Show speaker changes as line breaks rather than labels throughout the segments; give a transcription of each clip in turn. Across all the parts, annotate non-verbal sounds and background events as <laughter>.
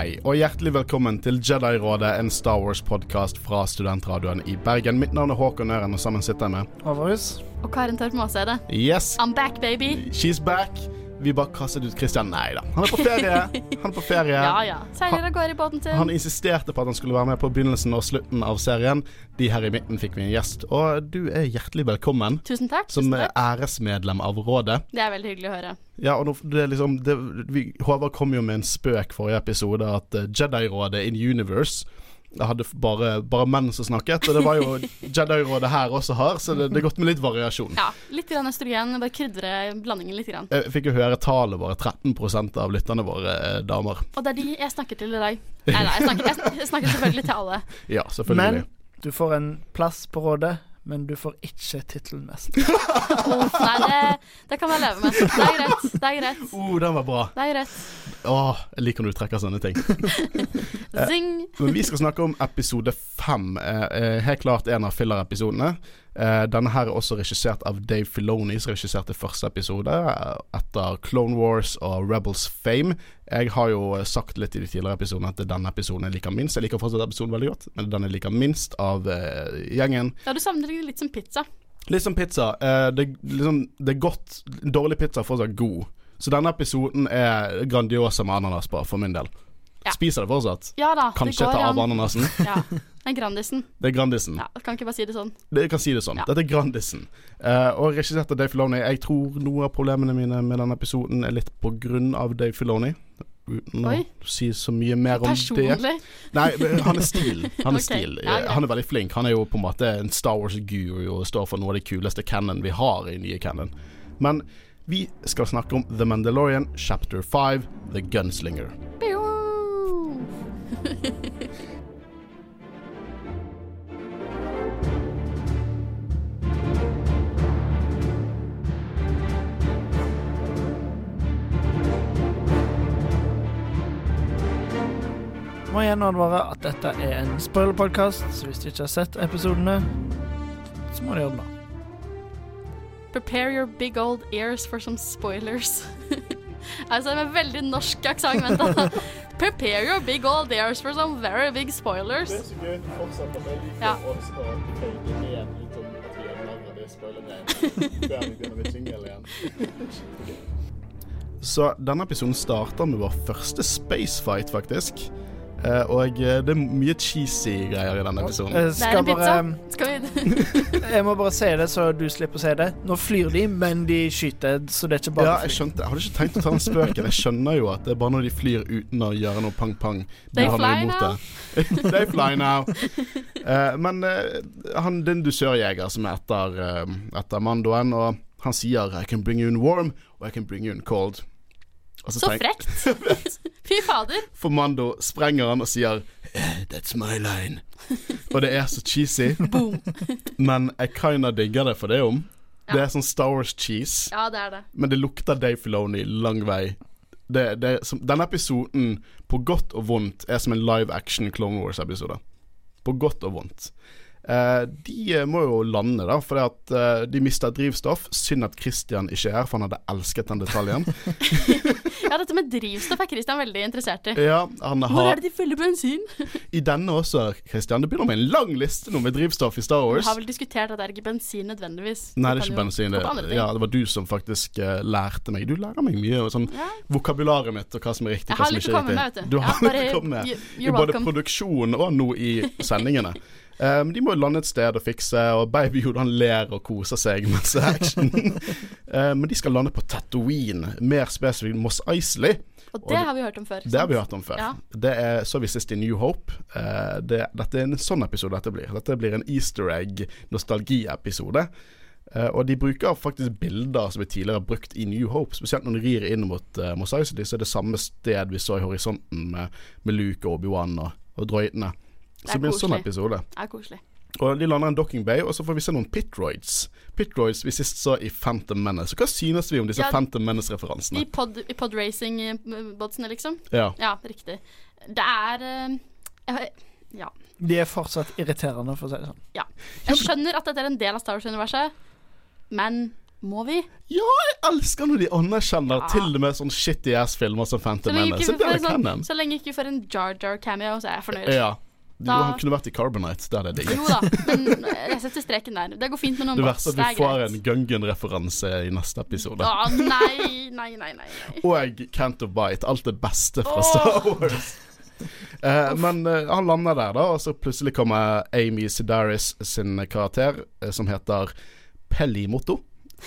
Hei, og hjertelig velkommen til Jedi-rådet, en Star Wars-podkast fra studentradioen i Bergen. Mitt navn er Håkon Øren, og sammen sitter jeg med
Overhus.
Og Karin Torp Maase er det.
Yes,
I'm back, baby.
she's back. Vi bare kastet ut Christian. Nei da, han er på ferie. Han er på ferie. <laughs>
Ja ja. Seiler av gårde i båten sin.
Han insisterte på at han skulle være med på begynnelsen og slutten av serien. De her i midten fikk vi en gjest, og du er hjertelig velkommen.
Tusen takk.
Som
tusen takk.
æresmedlem av rådet.
Det er veldig hyggelig å høre.
Ja, og nå, det er liksom det, vi, Håvard kom jo med en spøk forrige episode at uh, Jedi-rådet in universe det hadde bare, bare menn som snakket, og det var jo <laughs> Jedi-rådet her også har, så det, det er godt med litt variasjon.
Ja, Litt grann østrogen. Bare krydre blandingen litt. Grann.
Jeg fikk jo høre tallet bare 13% av lytterne våre er damer.
Og det er de jeg snakker til i dag. Nei, nei, jeg snakker, jeg snakker selvfølgelig til alle. <laughs>
Ja, selvfølgelig.
Men du får en plass på rådet, men du får ikke tittelen mest.
Uff, <laughs> nei, det, det kan jeg leve med. Det er greit. Det er greit. <laughs>
Oh, den var bra.
Det er greit.
Åh, jeg liker når du trekker sånne ting. <laughs>
Zing.
Men vi skal snakke om episode fem. Eh, eh, helt klart en av filler-episodene. Eh, denne her er også regissert av Dave Filoni, som regisserte første episode eh, etter Clone Wars og Rebels Fame. Jeg har jo eh, sagt litt i de tidligere episodene at denne episoden jeg liker minst. Jeg liker fortsatt episoden veldig godt, men den jeg liker minst av uh, gjengen.
Ja, du det litt som pizza.
Litt som pizza. Uh, det, liksom, det er godt. Dårlig pizza er fortsatt god. Så denne episoden er grandiosa med ananas på, for min del.
Ja.
Spiser det fortsatt.
Ja da,
Kanskje
det går
ta av ananasen. <laughs>
Ja. Det er Grandisen.
Det er Grandisen.
Ja, kan ikke bare si det sånn.
Det, kan si det sånn.
Ja.
Dette er Grandisen. Uh, og regissert av Dave Filoni. Jeg tror noe av problemene mine med denne episoden er litt på grunn av Dave Filoni. Uten å si så mye mer om det.
Personlig.
Nei, han er stil. <laughs> Han er
okay.
stil.
ja, greit.
Han er veldig flink. Han er jo på en måte en Star Wars-guru og står for noe av det kuleste canon vi har i nye canon. Men vi skal snakke om The Mandalorian chapter 5, The Gunslinger.
Pew.
Må igjen advare at dette er en spoilerpodkast, så hvis du ikke har sett episodene, så må du gjøre det nå.
Prepare your big old ears for some spoilers. <laughs> altså det med veldig norsk aksent, vent da. Prepare your big old ears for some very big spoilers.
så gøy at du fortsetter med like
Ja.
fade igjen litt om at vi er narr av <laughs> det spoilergreiene. Så denne episoden starter med vår første spacefight, faktisk. Eh, og eh, det er mye cheesy greier i denne episoden.
Jeg
Det er
skal
en pizza.
bare
Skal vi <laughs>
Jeg må bare si det, så du slipper å si det. Nå flyr de, men de skyter, så det er ikke bare
Ja, jeg skjønte. Jeg hadde ikke tenkt å ta den spøken. Jeg skjønner jo at det er bare når de flyr uten å gjøre noe pang-pang. De
They
har
fly
imot det. <laughs> They fly now. Uh, <laughs> men uh, han det er en dusørjeger som er etter, uh, etter Mandoen, og han sier I can bring you in warm, og I can bring you in cold.
Så
tenk-
frekt. <laughs> <laughs> Fy fader.
For Mando sprenger han og sier eh, That's my line. <laughs> og det er så cheesy.
Boom.
Men jeg kinda digger det for det om.
Ja.
Det er sånn Star Wars cheese.
Ja, det er det.
Men det lukter Dave Filoni lang vei. Det, det, som, denne episoden, på godt og vondt, er som en live action Clone Wars-episode. På godt og vondt. Eh, de eh, må jo lande, da, fordi at eh, de mista drivstoff. Synd at Christian ikke er her, for han hadde elsket den detaljen. <laughs>
Ja, dette med drivstoff er Christian veldig interessert i.
Ja, han
Hvor
har
er det de fyller bensin? <laughs>
I denne også, Christian. Det begynner med en lang liste nå med drivstoff i Star
Vi
Wars.
har vel diskutert at det er ikke bensin nødvendigvis.
Nei, det er ikke bensin. Det, ja, det var du som faktisk uh, lærte meg. Du lærer meg mye. Sånn
Ja.
Vokabularet mitt og hva som er riktig,
Jeg har
som
litt å
er
komme med, vet du.
Du har litt å komme med. I både
welcome.
produksjon og nå i sendingene. <laughs> Um, de må jo lande et sted og fikse, og Baby Yoda han ler og koser seg mens det er action. um, men de skal lande på Tatooine, mer spesifikt Moss Eisley.
Og
Og
det
det-
har vi hørt om før.
Det har vi hørt om før.
Ja.
Det er, så vi sist i New Hope. Uh, det, dette er en sånn episode dette blir. Dette blir en easter egg-nostalgiepisode. Uh, og de bruker faktisk bilder som vi tidligere har brukt i New Hope. Spesielt når de rir inn mot uh, Mos Eisley, så er det samme sted vi så i horisonten med, med Luke og Obi-Wan og, og droidene. Så det blir en sånn episode.
Det er koselig.
Og de lander i en docking bay, og så får vi se noen pitroids. Pitroids vi sist så i Phantom Menace. Så hva synes vi om disse
Ja,
Phantom
I
Menace-referansene?
pod, i podracing-bodsene, liksom?
Ja.
Ja, riktig. Det er uh, Ja.
De er fortsatt irriterende, for å si det sånn.
ja. Jeg skjønner at dette er en del av Star Wars-universet, men Må vi?
Ja, jeg elsker når de anerkjenner
Ja.
til og med sånn shitty ass-filmer som Phantom Menace.
ikke
Så
sånn, lenge ikke vi får en Jar Jar cameo, så er jeg fornøyd.
Ja. Du,
Da-
Han kunne vært i Carbonite. Det hadde jeg digget.
Jo da, men jeg setter streken der. Det går fint med noen
Det
bots.
verste er
Det
at
er
vi får en Gungan-referanse i neste episode.
Da, nei, nei, nei, nei. nei.
Og Can't of Bite. Alt det beste fra
oh.
Star Wars. Eh, men eh, han lander der, da, og så plutselig kommer Amy Sedaris sin karakter, eh, som heter Pelimoto.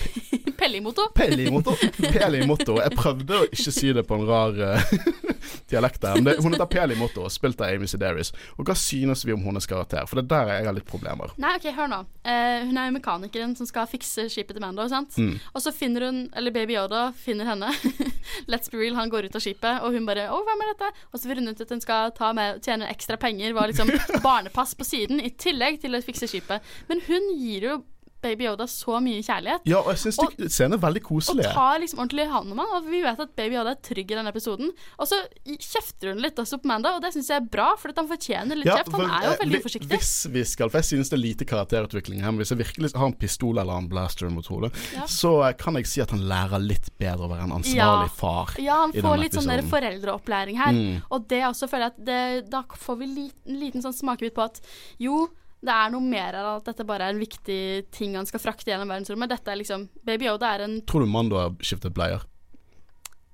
<laughs>
Pellimoto.
Pellimoto. Pellimoto. Jeg prøvde å ikke si det på en rar uh, <laughs> dialekt. Men det, hun heter Pelimoto, spilt av Amy Sidaris. Og hva synes vi om hennes karakter? For det er der jeg har litt problemer.
Nei, ok, hør nå. Uh, hun er jo mekanikeren som skal fikse skipet til Mando, sant?
Mm.
Og så finner hun, eller Baby Yoda finner henne. <laughs> Let's be real, han går ut av skipet, og hun bare 'Å, hvem er dette?' Og så finner hun ut at hun skal ta med, tjene ekstra penger, var liksom barnepass på siden, i tillegg til å fikse skipet. Men hun gir jo Baby Yoda så mye kjærlighet.
Ja, og jeg syns scenen er veldig koselig.
Og tar liksom ordentlig hånd om han Og vi vet at Baby Yoda er trygg i denne episoden. Og så kjefter hun litt også på Manda, og det syns jeg er bra, for at han fortjener litt
Ja,
kjeft. Han er jo veldig
vi-
uforsiktig.
Hvis vi skal For jeg synes det er lite karakterutvikling her. Men hvis jeg virkelig har en pistol eller en blaster mot hodet,
Ja.
så eh, kan jeg si at han lærer litt bedre å være en ansvarlig
Ja.
far.
Ja, han får
litt
litt sånn der foreldreopplæring her.
Mm.
Og det også føler jeg at det, da får vi liten, liten sånn smakebit på at jo, det er noe mer enn at dette bare er en viktig ting han skal frakte gjennom verdensrommet. Dette er liksom Baby Yoda er en
Tror du Mando har skiftet bleier?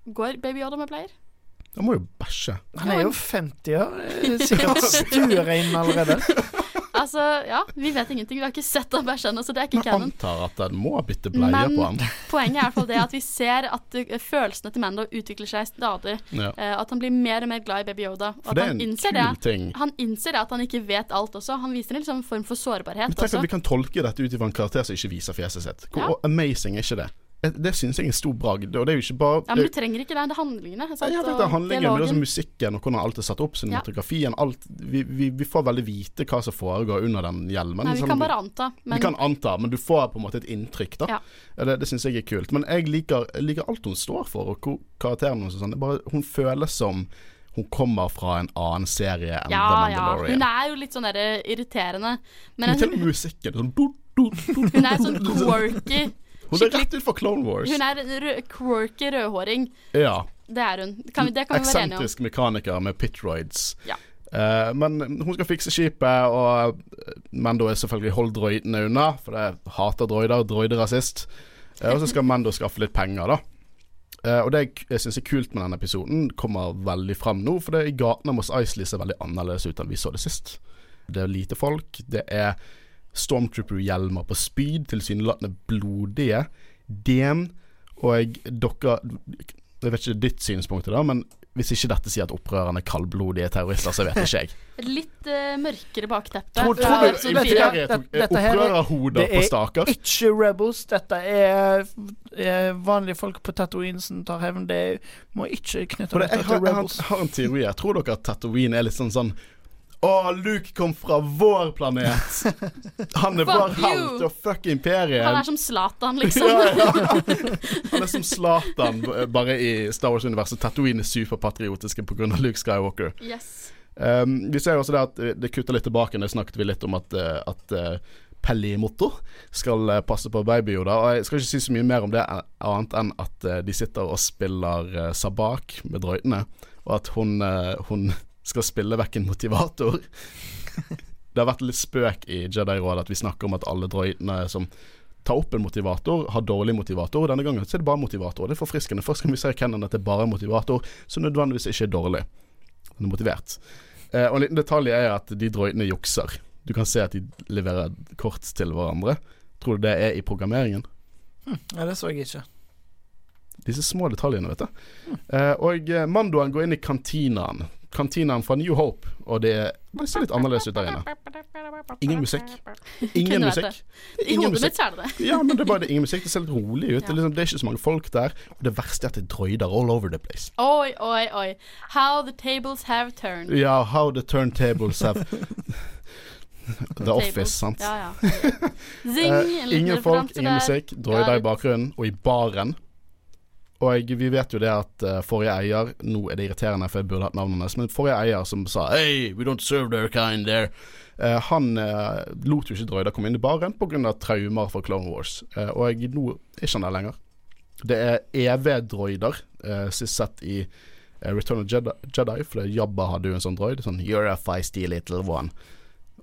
Går Baby Yoda med bleier?
Han må jo bæsje.
Han er jo 50 år. eh, <laughs> Sikkert stuerein allerede.
Altså, ja, vi vet ingenting. Vi har ikke sett den bæsje ennå, så det er ikke
Men
canon.
antar at den må bytte bleie
Men
på han.
poenget er i hvert fall det at vi ser at uh, følelsene til Mando utvikler seg stadig.
Ja.
Eh, at han blir mer og mer glad i Baby Yoda. Og
For det er
han
en kul
det.
ting.
Han innser det at han ikke vet alt også. Han viser en liksom form for sårbarhet
Men tenk at vi kan tolke dette ut ifra en karakter som ikke viser fjeset sitt. Hvor
Ja.
amazing er ikke det? Det syns jeg er en stor bragd. Og det er jo ikke bare
Ja, men du trenger ikke det. Det er handlingene. Sant?
Ja, det er handlingen, men også musikken og hvordan alt er satt opp,
Ja.
cinematografien, alt vi, vi, vi får veldig vite hva som foregår under den hjelmen.
Nei, vi
Sånn,
kan bare anta. Men
vi kan anta, men du får på en måte et inntrykk, da.
Ja.
Ja, det det syns jeg er kult. Men jeg liker, jeg liker alt hun står for, og karakteren hennes og sånn. Bare, hun føles som hun kommer fra en annen serie enn
ja,
The
ja. Hun er jo litt sånn der irriterende. Men
Men til
hun,
musikken sånn, du, du, du,
hun er sånn quirky.
Hun er rett ut fra Clone Wars.
Hun er en rød, quirky rødhåring.
Ja.
Det er hun. Kan det kan vi være enige om.
Eksentrisk mekaniker med pitroids.
Ja.
Uh, men hun skal fikse skipet, og Mando er selvfølgelig hold droidene unna, for det hater droider. Droiderasist. Uh, og så skal Mando skaffe litt penger, da. Uh, og det jeg, jeg syns er kult med denne episoden, kommer veldig fram nå. For det i gatene hos Isley ser veldig annerledes ut enn vi så det sist. Det er lite folk. Det er Stormtrooper-hjelmer på spyd, tilsynelatende blodige. DM og dere Jeg vet ikke ditt synspunkt i det, men hvis ikke dette sier at opprørerne er kaldblodige terrorister, så vet ikke jeg. <laughs>
Et litt uh, mørkere bakteppe.
Tror, tror du. Imperiet tok
Dette- dette her er- det er? Ikke Rebels. Dette er, er vanlige folk på Tatooine som tar hevn. Det må ikke knytte
For til
dette
jeg, har, jeg har en teori. Jeg tror dere at Tatooine er litt sånn sånn Å, Luke kom fra vår planet! <laughs> Han er vår helt, og fuck imperiet!
Han er som Zlatan, liksom.
ja, ja. Han er som Zlatan, bare i Star Wars-universet. Tatooine er superpatriotiske pga. Luke Skywalker.
Yes.
Um, vi ser jo også det at eh, det kutter litt tilbake. Det snakket vi litt om at, eh, at uh, Pellimotto skal eh, passe på Baby Yoda. Og jeg skal ikke si så mye mer om det eh, annet enn at eh, de sitter og spiller uh, sabak med drøytene, og at hun, eh, hun skal spille vekk en motivator. <laughs> det har vært litt spøk i Jedi-rådet at vi snakker om at alle droidene som tar opp en motivator, har dårlig motivator. Denne gangen så er det bare motivator. Det er forfriskende. Først kan vi se Kennen at det er bare motivator, som nødvendigvis ikke er dårlig. Den er motivert. Eh, og en liten detalj er at de droidene jukser. Du kan se at de leverer kort til hverandre. Tror du det er i programmeringen?
Ja, det så jeg ikke.
Disse små detaljene, vet du. Eh, og eh, Mandoen går inn i kantinaen. Kantinaen fra New Hope, og det, det ser litt annerledes ut der inne. Ingen musikk. Ingen musikk.
I
Ingen
hodet
musikk.
mitt er det det.
Ja, men det er bare det, ingen musikk. Det ser litt rolig ut. Det, er liksom, det er ikke så mange folk der. Og det verste er at det er droider all over the place.
Oi, oi, oi. How the tables have turned.
Ja, how the turntables have The Office, sant.
Ja, ja. <laughs> Zing! uh,
ingen folk, ingen musikk, droider i bakgrunnen, og i baren og vi vet jo det at eh, forrige eier Nå er det irriterende, for jeg burde hatt navnet hans, men forrige eier som sa Hey, we don't serve their kind there. Uh, han uh, lot jo ikke droider komme inn i baren pga. traumer fra Clone Wars. uh, og jeg, nå er ikke han der lenger. Det er EV-droider, sist sett i Return of Jedi, Jedi for Jabba hadde jo en sånn droid. Sånn You're a feisty little one.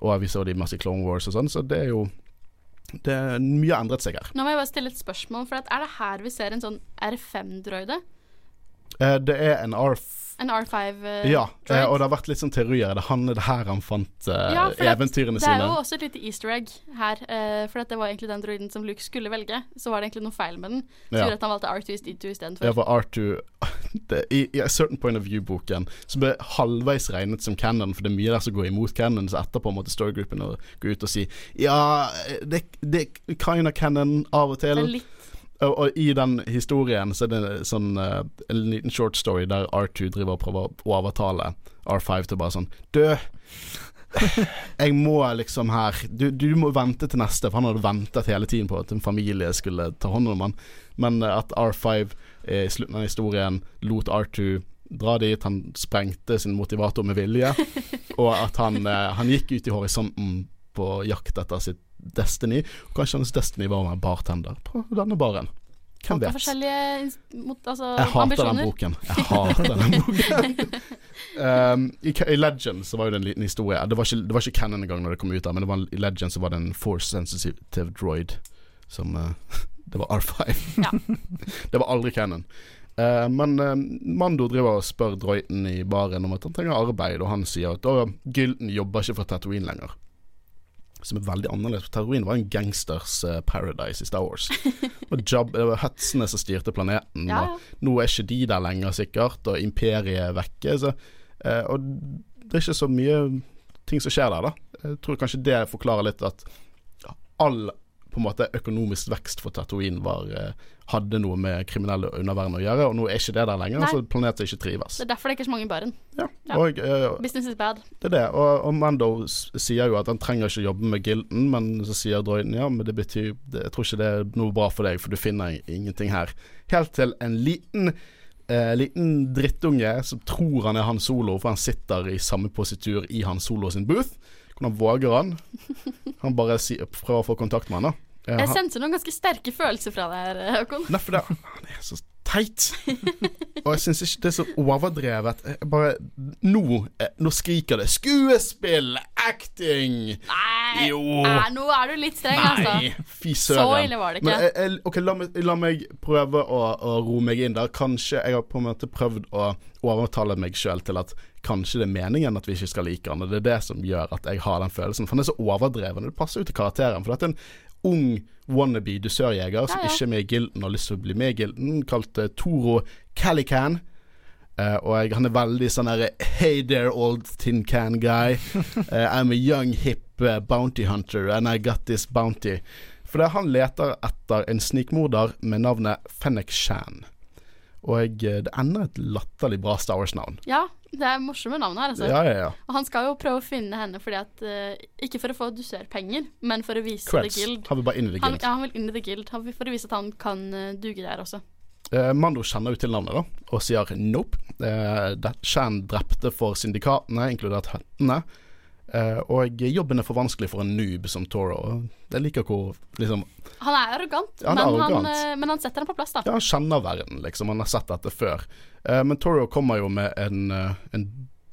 Og vi så de masse Clone Wars og sånn, så det er jo det er Mye endret seg her.
Nå må jeg bare stille et spørsmål, for at er det her vi ser en sånn R5-droide?
Eh, det er en R5
En R5 eh,
Ja, eh, og det har vært litt sånn teorier. Det er han, det er her han fant eh,
Ja, for
sine.
Det er
sine.
jo også et lite easter egg her, for det var egentlig den droiden som Luke skulle velge. Så var det egentlig noe feil med den,
Ja.
gjorde at han valgte R2
Ja,
E istedenfor.
for R2 <laughs> det, i, I A Certain Point of View-boken Så ble halvveis regnet som canon, for det er mye der som går imot canon. Så etterpå måtte storygruppen gå ut og si Ja, det, det er kind of canon av og til.
Det er litt
Og, og i den historien så er det sånn uh, en liten short story der R2 driver og prøver å overtale R5 til bare sånn Du, jeg må liksom her du, du må vente til neste, for han hadde ventet hele tiden på at en familie skulle ta hånd om han. Men eh, at R5 eh, i slutten av historien lot R2 dra dit, han sprengte sin motivator med vilje, <laughs> og at han, han gikk ut i horisonten på jakt etter sitt Destiny. Og kanskje hans Destiny var å være bartender på denne baren. Hvem vet?
mot, altså,
Jeg hater
ambisjoner.
den boken. Jeg hater den boken. <laughs> um, i, I Legend så var jo det en liten historie. Det var ikke, det var ikke canon engang når det kom ut, der, men det var, i Legend så var det en force sensitive droid som uh, <laughs> Det var R5.
Ja. <laughs>
det var aldri canon. Uh, men uh, Mando driver og spør droiden i baren om at han trenger arbeid, og han sier at «Å, Gylden jobber ikke for Tatooine lenger. Som er veldig annerledes. Tatooine var en gangsters uh, paradise i Star Wars. <laughs> og Jab, det var Hutsene som styrte planeten.
Ja, ja.
nå er ikke de der lenger, sikkert, og imperiet er vekke. Så, uh, og det er ikke så mye ting som skjer der, da. Jeg tror kanskje det forklarer litt at all på en måte økonomisk vekst for Tatooine var, eh, hadde noe med kriminelle underverden å gjøre, og nå er ikke det der lenger.
Nei.
Så planeten ikke trives.
Det er derfor det er ikke er så mange i baren.
Ja.
Ja.
Og uh,
Business is bad.
det er det. Og, og Mando sier jo at han trenger ikke jobbe med gilden, men så sier droiden ja, men det betyr det, Jeg tror ikke det er noe bra for deg, for du finner ingenting her. Helt til en liten eh, liten drittunge som tror han er Han Solo, for han sitter i samme positur i Han Solo sin booth. Hvordan våger han? Han bare prøver å få kontakt med han, da. Eh,
Jeg sendte noen ganske sterke følelser fra deg her, Håkon.
Nei, for det, er så teit. Og jeg syns ikke det er så overdrevet. Jeg bare Nå, eh, nå skriker det skuespill, acting.
Nei,
Jo.
Nei, nå er du litt streng, altså.
Nei, fy søren.
Så ille var det ikke.
Men jeg, jeg, ok, la meg, la meg prøve å, å roe meg inn der. Kanskje jeg har på en måte prøvd å overtale meg sjøl til at kanskje det er meningen at vi ikke skal like han. Og det er det som gjør at jeg har den følelsen. For han er så overdreven. Det passer jo til karakteren. For dette er en ung wannabe dusørjeger som
Ja, ja.
ikke er med i gilden har lyst til å bli med i gilden, kalt eh, Toro Calican. Uh, og jeg, han er veldig sånn der Hey there, old tin can guy. Uh, <laughs> I'm a young, hip uh, bounty hunter, and I got this bounty. For det, han leter etter en snikmorder med navnet Fennec Shan. Og eh, det ender et latterlig bra Star Wars-navn.
Ja, det er morsomme navn her, altså.
Ja, ja, ja.
Og han skal jo prøve å finne henne fordi at uh, Ikke for å få dusørpenger, men for å vise
Creds.
The Guild.
Han vil bare inn i The
Han, ja, han vil inn i The Guild for å vise at han kan uh, duge der også.
Uh, Mando kjenner jo til navnet, da, og sier nope. Uh, Shan drepte for syndikatene, inkludert høttene. Eh, og jobben er for vanskelig for en noob som Toro. Jeg liker hvor liksom
Han er arrogant,
Ja, han er
men,
arrogant.
Han, eh, men han setter den på plass, da.
Ja, han kjenner verden, liksom. Han har sett dette før. Eh, men Toro kommer jo med en, en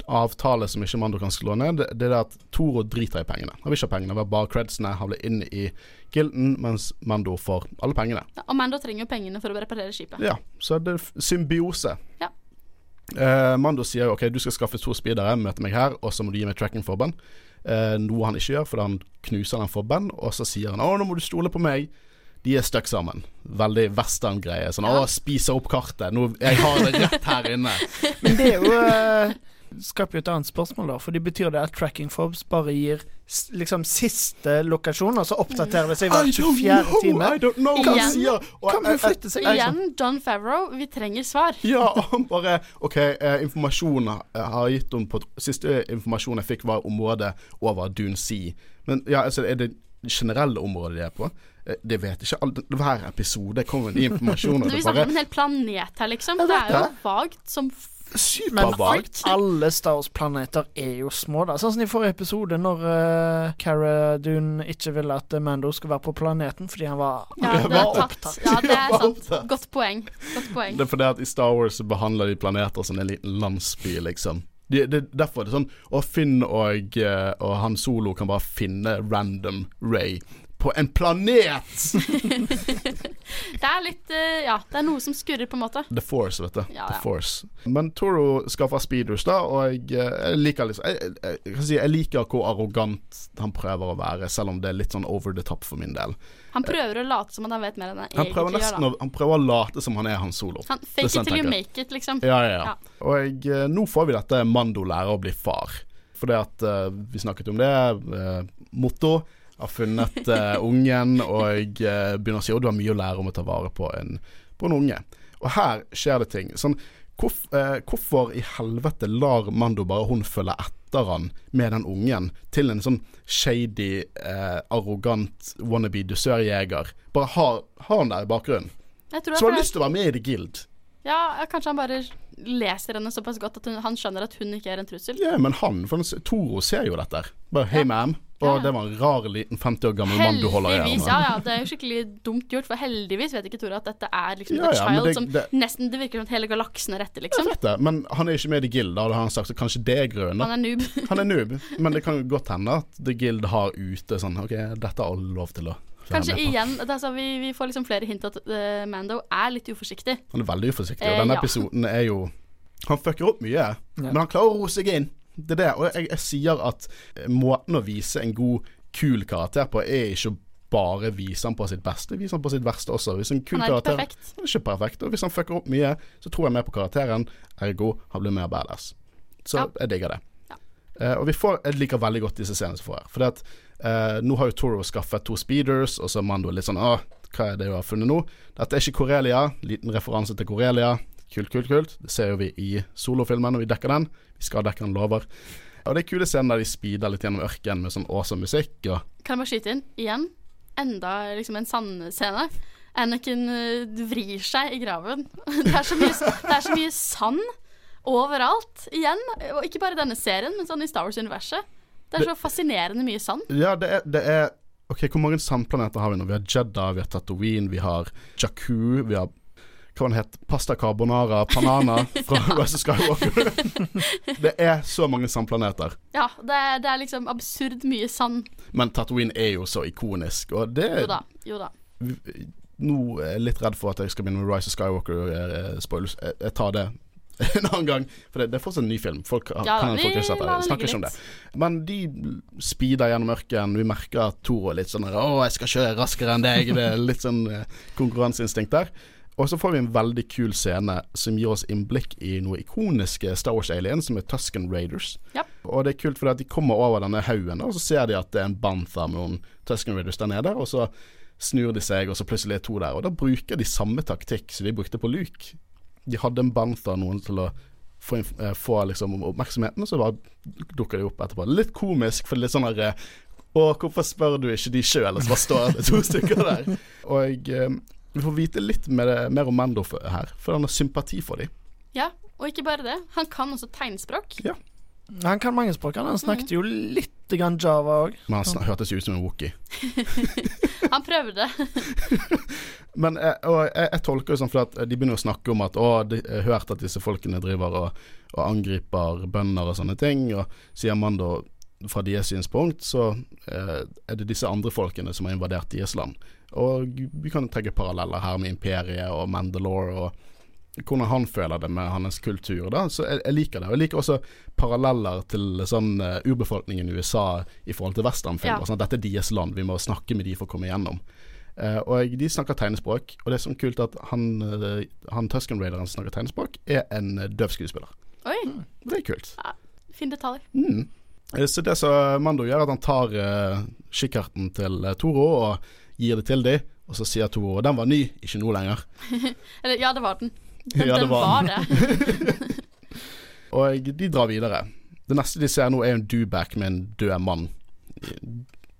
avtale som ikke Mando kan slå ned. Det, det er at Toro driter i pengene. Han vil ikke ha pengene, vil bare credsene. Han vil inn i gilden, mens Mando får alle pengene.
Ja, Og Mando trenger jo pengene for å reparere skipet.
Ja, så det er det symbiose.
Ja.
Eh, Mando sier jo ok, du skal skaffe to speedere, møte meg her, og så må du gi meg tracking-forband. Uh, noe han ikke gjør, fordi han knuser den forband, og så sier han å, nå må du stole på meg. De er stuck sammen. Veldig western-greie. Sånn
Ja.
å, spiser opp kartet. Nå, jeg har det rett her inne.
Men det er jo eh, skaper jo et annet spørsmål, da. Fordi betyr det at tracking fobs bare gir liksom siste lokasjon, og så oppdaterer det seg hver 24 time?
I don't know hva sier.
Kan
jeg-
flytte seg.
Igjen, John Favreau, vi trenger svar.
Ja, han bare OK, informasjonen jeg har gitt henne på Siste informasjon jeg fikk, var området over Dune Sea. Men ja, altså, er det generelle området de er på? eh, Det vet ikke alle Hver episode kommer ny informasjon.
Vi <laughs>
det
snakker om en hel planet her, liksom. Det er jo vagt som f-
Men alle Star Wars-planeter er jo små, da. Sånn som i forrige episode, når uh, Cara Dune ikke ville at Mando skulle være på planeten fordi han var
Ja, han
var opptatt.
Ja, det er <laughs> sant. Godt poeng. Godt poeng.
Det er fordi at i Star Wars så behandler de planeter som en liten landsby, liksom. De, det, derfor er det sånn Og Finn og, eh, og Han Solo kan bare finne random Ray på en planet! <laughs>
Det er litt eh, Ja, det er noe som skurrer, på en måte.
The Force, vet du.
Ja,
The. Force. Men Toro skaffer speeders, da, og jeg, eh, jeg liker liksom jeg, jeg, jeg, si, jeg liker hvor arrogant han prøver å være, selv om det er litt sånn over the top for min del.
Han prøver å late som at han vet mer enn han
Han
egentlig gjør. da
å, han prøver å late som han er Han Solo.
Han Fake it til you make it, liksom.
Ja, ja, ja.
Ja.
Og eh, nå får vi dette Mando lærer å bli far. For det at uh, vi snakket om det. Uh, Motto har funnet uh, ungen og uh, begynner å si at du har mye å lære om å ta vare på en, på en unge. Og her skjer det ting. Sånn, hvorf, uh, hvorfor i helvete lar Mando bare hun følge etter han med den ungen til en sånn shady, arrogant wannabe dusørjeger? Bare har, har han der i bakgrunnen. Som har lyst til å være med i The Guild.
Ja, kanskje han bare leser henne såpass godt at hun, han skjønner at hun ikke er en trussel.
Ja, men han, for Toro ser jo dette. Bare 'hei, ma'am'. Og det var en rar liten 50 år gammel mann du holder i armen.
ja, ja, det er jo skikkelig dumt gjort, for heldigvis vet ikke Tore at dette er liksom
Ja,
The
ja,
Child
det-
som
det-
nesten Det virker som at hele galaksen er
Jeg
liksom.
vet det, men han er ikke med i The Guild, da har han sagt så kanskje det er grunnen.
Han er noob. <laughs>
Han er noob, men det kan jo godt hende at The Guild har ute sånn OK, dette har alle lov til å
Kanskje igjen altså, vi, vi får liksom flere hint at uh, Mando er litt uforsiktig.
Han er veldig uforsiktig,
Eh,
og denne
ja.
episoden er jo Han fucker opp mye, men han klarer å roe seg inn. Det er det. Og jeg, jeg sier at eh, måten å vise en god, kul karakter på, er ikke bare vise han på sitt beste, vise han på sitt verste også. Hvis en kul
Han er ikke perfekt.
Han er ikke perfekt. Og hvis han fucker opp mye, så tror jeg mer på karakteren. Ergo, han blir mer badass. Så
Ja.
jeg digger det.
Ja.
Eh, og vi får, jeg liker veldig godt disse scenene som får her. For at, eh, nå har jo Toro skaffet to speeders, og så er Mando litt sånn Åh, hva er det du har funnet nå? Dette er ikke Korelia. Liten referanse til Korelia. Kult, kult, kult. Det ser jo vi i solofilmen, og vi dekker den. Vi skal dekke den, lover. Og det er kule scener der de speeder litt gjennom ørkenen med sånn awesome musikk. Og
Kan jeg bare skyte inn? Igjen, enda liksom en sandscene. Anakin eh, vrir seg i graven. <laughs> Det er så mye, det er så mye sand overalt. Igjen. Og ikke bare i denne serien, men sånn i Star Wars-universet. Det er så fascinerende mye sand.
Ja, det er, det er Ok, hvor mange sandplaneter har vi nå? Vi har Jedda, vi har Tatooine, vi har Jakku, vi har hva den het, Pasta carbonara, Panana fra <laughs> Rise of Skywalker. <laughs> det er så mange sandplaneter.
Ja, det er, det er liksom absurd mye sand.
Men Tatooine er jo så ikonisk, og det
Jo da. Jo da.
Nå er jeg litt redd for at jeg skal begynne med Rise of Skywalker-spoilers. jeg, jeg tar det <laughs> en annen gang. For det, det er fortsatt en ny film. Folk har,
Ja
kan
vi
folk ikke det. snakker ikke om det. Men de speeder gjennom ørkenen. Vi merker at Toro er litt sånn 'Å, jeg skal kjøre raskere enn deg'. Det er litt sånn eh, konkurranseinstinkt der. Og så får vi en veldig kul scene som gir oss innblikk i noe ikoniske Star Wars-aliens, som er Tusken Raiders.
Yep.
Og det er kult fordi at de kommer over denne haugen, og så ser de at det er en bantha med noen Tusken Raiders der nede, og så snur de seg, og så plutselig er to der. Og da bruker de samme taktikk som de brukte på Luke. De hadde en bantha, noen til å få, eh, få liksom oppmerksomheten, og så bare dukker de opp etterpå. Litt komisk, for det er litt sånn herre eh, Å, hvorfor spør du ikke de sjøl? Så bare står det to stykker der. <laughs> Og eh, vi får vite litt mer, mer om Mando for, her, for han har sympati for dem.
Ja, og ikke bare det. Han kan også tegnspråk. Ja.
Han kan mange språk. Han snakket jo litt grann java òg.
Men han snak- hørtes jo ut som en wookie. <laughs>
Han prøvde. <laughs>
Men jeg, og jeg, jeg tolker det sånn for at de begynner å snakke om at å, de har hørt at disse folkene driver og, og angriper bønder og sånne ting, og sier Mando fra deres synspunkt, så eh, er det disse andre folkene som har invadert deres land. Og vi kan trekke paralleller her med Imperiet og Mandalore og hvordan han føler det med hans kultur. da, så Jeg, jeg liker det. Og jeg liker også paralleller til sånn uh, urbefolkningen i USA i forhold til westernfilmer.
Ja.
Sånn dette er deres land, vi må snakke med de for å komme igjennom. Uh, og de snakker tegnespråk, og det er sånn kult at han, uh, han Tusken Raideren som snakker tegnespråk, er en døv skuespiller.
Oi,
Det er kult.
Ja, fin detalj.
Mm. Så det som Mando gjør, er at han tar uh, kikkerten til Toro og gir det til dem, og så sier Toro den var ny, ikke nå lenger. <laughs>
Eller, ja, det var den. <laughs> Den,
Ja, det
den
var
var
den.
det. <laughs>
Og de drar videre. Det neste de ser nå, er en doback med en død mann.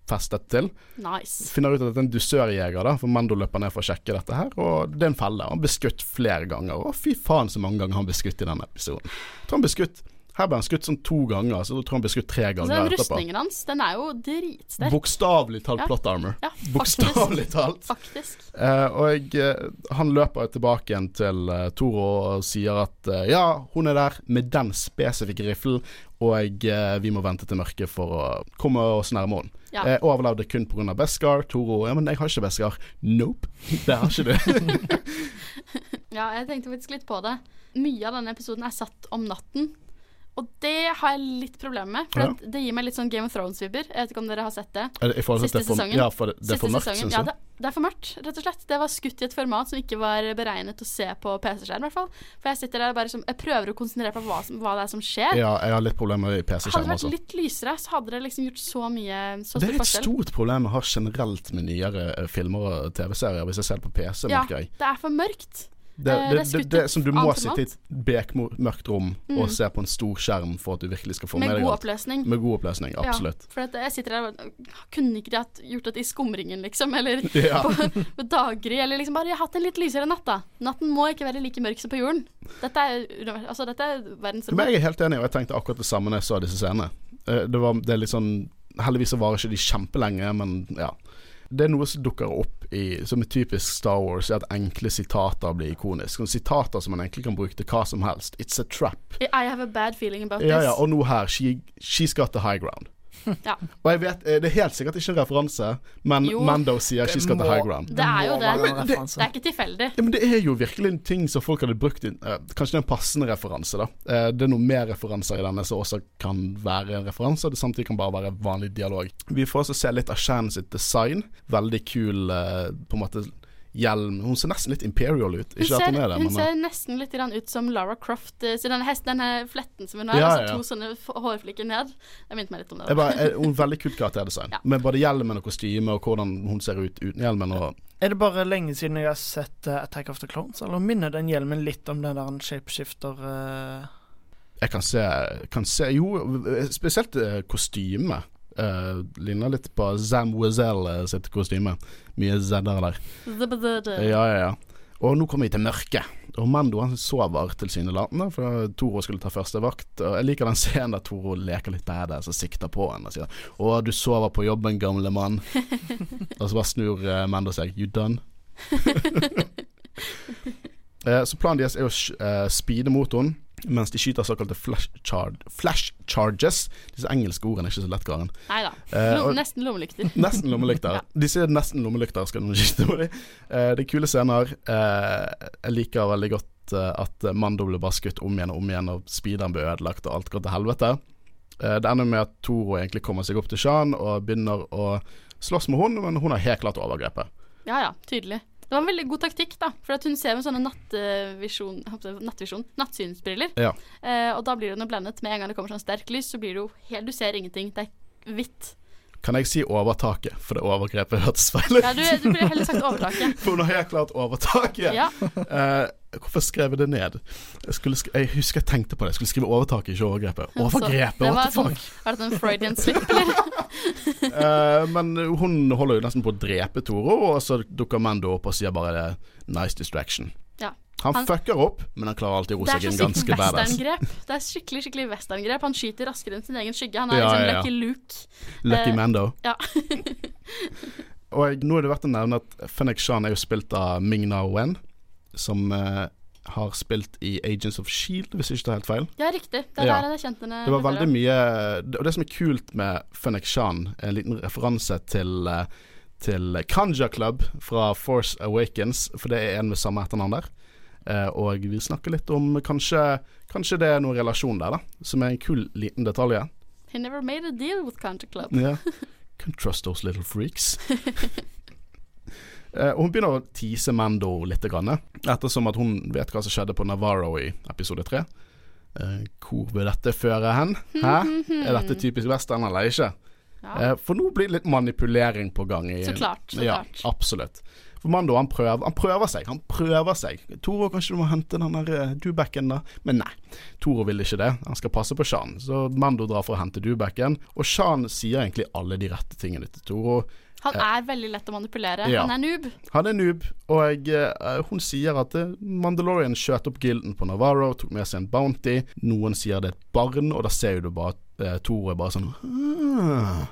festet til.
Nice.
Finner ut at det er en dusørjeger, da, for Mando løper ned for å sjekke dette her, og det er en felle. Han ble skutt flere ganger, og fy faen så mange ganger han ble skutt i denne episoden. Jeg tror han ble skutt Her ble han skutt sånn to ganger, så jeg tror han ble skutt tre ganger.
Så
ganger
den rustningen hans, den er jo dritsterk.
Bokstavelig talt
Ja.
plot armor.
Ja.
Bokstavelig talt.
Faktisk.
Eh, og eh, han løper tilbake igjen til uh, Toro og sier at uh, ja, hun er der med den spesifikke riffelen, og uh, vi må vente til mørket for å komme oss nærmere henne.
Ja.
Jeg overlevde kun pga. Beskar. Toro ja, men jeg har ikke Beskar. Nope, det har ikke du. <laughs>
Ja, jeg tenkte faktisk litt på det. Mye av denne episoden er satt om natten. Og det har jeg litt problemer med, for
Ja.
det gir meg litt sånn Game of Thrones-vibber. Jeg vet ikke om dere har sett det.
Det-
Siste
det for,
sesongen.
ja, for det, det er for mørkt, syns
jeg.
Ja,
det, det er for mørkt, rett og slett. Det var skutt i et format som ikke var beregnet å se på PC-skjerm, i hvert fall. For jeg sitter der og bare som, jeg prøver å konsentrere på hva, som, hva det er som skjer.
Ja, jeg har litt problemer med
Hadde det
PC-skjerm
vært litt lysere, så hadde det liksom gjort så mye Så
Det er et
forskjell.
stort problem jeg har generelt med nyere eh, filmer og TV-serier, hvis jeg ser på PC,
Ja,
merker jeg.
det er for mørkt.
Det,
eh,
det,
det
det, det, som du må sitte i et bekmørkt rom og se på en stor skjerm for at du virkelig skal få med,
Med
deg
god oppløsning.
Med god oppløsning, absolutt.
Ja, for jeg sitter der og Kunne ikke de hatt gjort det i skumringen, liksom? Eller <laughs>
Ja.
på, på daggry? Eller liksom bare hatt en litt lysere natt, da. Natten må ikke være like mørk som på jorden. Dette er, altså, dette er verdens
Men jeg er helt enig, og jeg tenkte akkurat det samme når jeg så disse scenene. Eh, Det, var, det er litt sånn Heldigvis så varer ikke de kjempelenge, men ja. Det er noe som dukker opp i, som er typisk Star Wars, er at enkle sitater blir ikoniske. Sitater som man egentlig kan bruke til hva som helst. It's a trap.
I have a bad feeling about
Ja,
this.
ja, og nå her she, She's got the high ground.
Ja.
Og jeg vet, eh, Det er helt sikkert ikke en referanse, men
Jo.
Mando sier she's got the high ground.
Det er jo det.
Men det-
Det er ikke tilfeldig.
Ja, men Det er jo virkelig en ting som folk hadde brukt i uh, Kanskje det er en passende referanse, da. Uh, det er noe mer referanser i denne som også kan være en referanse, og det samtidig kan bare være vanlig dialog. Vi får også se litt av Shan sitt design. Veldig kul uh, på en måte hjelm. Hun ser nesten litt Imperial ut.
Hun
Ikke at
ser,
hun er det,
hun
men
ser nesten litt ut som Lara Croft. eh, Så denne, hest, denne fletten som hun har,
Ja, ja, ja, altså
to sånne hårflikker ned. Jeg minte meg litt om det.
bare, er, hun er veldig kult karakterdesign.
Ja.
Med både hjelmen og kostyme, og hvordan hun ser ut uten hjelmen. Og
Er det bare lenge siden jeg har sett uh, Attack of the Clones, eller minner den hjelmen litt om den der en shapeshifter uh...
jeg kan se, kan se Jo, spesielt uh, kostyme. Uh, ligner litt på Zam Wazell eh, sitt kostyme. Mye Z-er der. Ja, ja, ja. Og nå kommer vi til mørket. Og Mando han sover tilsynelatende, for Toro skulle ta første vakt. Og jeg liker den scenen der Toro leker litt badass og sikter på henne og sier 'Å, du sover på jobben, gamle mann'. <laughs> og så bare snur eh, Mando seg. 'You done?' <laughs> Så planen deres er å uh, speede motoren mens de skyter såkalte flash, charge, flash charges. Disse engelske ordene er ikke så lett, Karen.
Nei da.
Eh,
nesten lommelykter. <laughs>
Nesten lommelykter. Disse er nesten lommelykter, skal du skyte på dem. Eh, det er kule scener. Eh, jeg liker veldig godt eh, at Mando blir bare skutt om igjen og om igjen, og speederen blir ødelagt, og alt går til helvete. Eh, det ender med at Toro egentlig kommer seg opp til Shan og begynner å slåss med hun, men hun har helt klart overgrepet.
Ja ja, tydelig. Det var en veldig god taktikk, da. For at hun ser med sånne nattvisjon, nattvisjon nattsynsbriller.
Ja.
Eh, og da blir hun jo blendet. Med en gang det kommer sånn sterkt lys, så blir det jo helt Du ser ingenting. Det er hvitt.
Kan jeg si overtaket, for det overgrepet hørtes feil ut.
Ja, du, du burde heller sagt overtaket. <laughs>
For hun har helt klart overtaket.
Ja.
Eh, hvorfor skrev jeg det ned? Jeg, skulle sk jeg husker jeg tenkte på det. Jeg skulle skrive overtaket, ikke overgrepet. Overgrepet,
det
what the fuck?
sånn, Var det en Freudian slip, eller?
uh, <laughs> men hun holder jo nesten på å drepe Toro, og så dukker Mando opp og sier bare 'nice distraction'.
Ja.
Han,
Han-
fucker opp, men han klarer alltid å
roe
seg inn ganske badass.
Det er skikkelig skikkelig westerngrep. Han skyter raskere enn sin egen skygge. Han er
Ja,
liksom
ja.
Lucky Luke.
Lucky
uh,
Mando.
Ja. <laughs> <laughs>
Og nå er det verdt å nevne at Fennek Shan er jo spilt av Ming-Na Wen, som eh, har spilt i Agents of Shield, hvis jeg ikke tar helt feil.
ja, riktig. Det er
Ja.
der jeg kjente henne.
Det var veldig mye Og det som er kult med Fennek Shan, en liten referanse til eh, Til Kanja Club fra Force Awakens, for det er en med samme etternavn der. Eh, og vi snakker litt om kanskje Kanskje det er noen relasjon der, da. Som er en kul liten detalj.
He never made a deal with Kanja Club.
yeah. <laughs> Can trust those little freaks. <laughs> Eh, og hun begynner å tease Mando litt, grann, ettersom at hun vet hva som skjedde på Navarro i episode tre. Eh, hvor vil dette føre hen? Hæ? <laughs> Er dette typisk western eller ikke?
Ja.
Eh, for nå blir det litt manipulering på gang. I,
Så klart. Så
ja,
klart.
absolutt. For Mando han prøver, han prøver seg. Han prøver seg. Toro, kanskje du må hente den der dubacken, da? Men nei. Toro vil ikke det. Han skal passe på Shan. Så Mando drar for å hente dubacken, og Shan sier egentlig alle de rette tingene til Toro.
Han er veldig lett å manipulere.
Ja.
Han er noob.
Han er noob, og eh, hun sier at eh, Mandalorian skjøt opp gilden på Navarro, tok med seg en bounty. Noen sier det er et barn, og da ser du bare at Toro er bare sånn «Ah,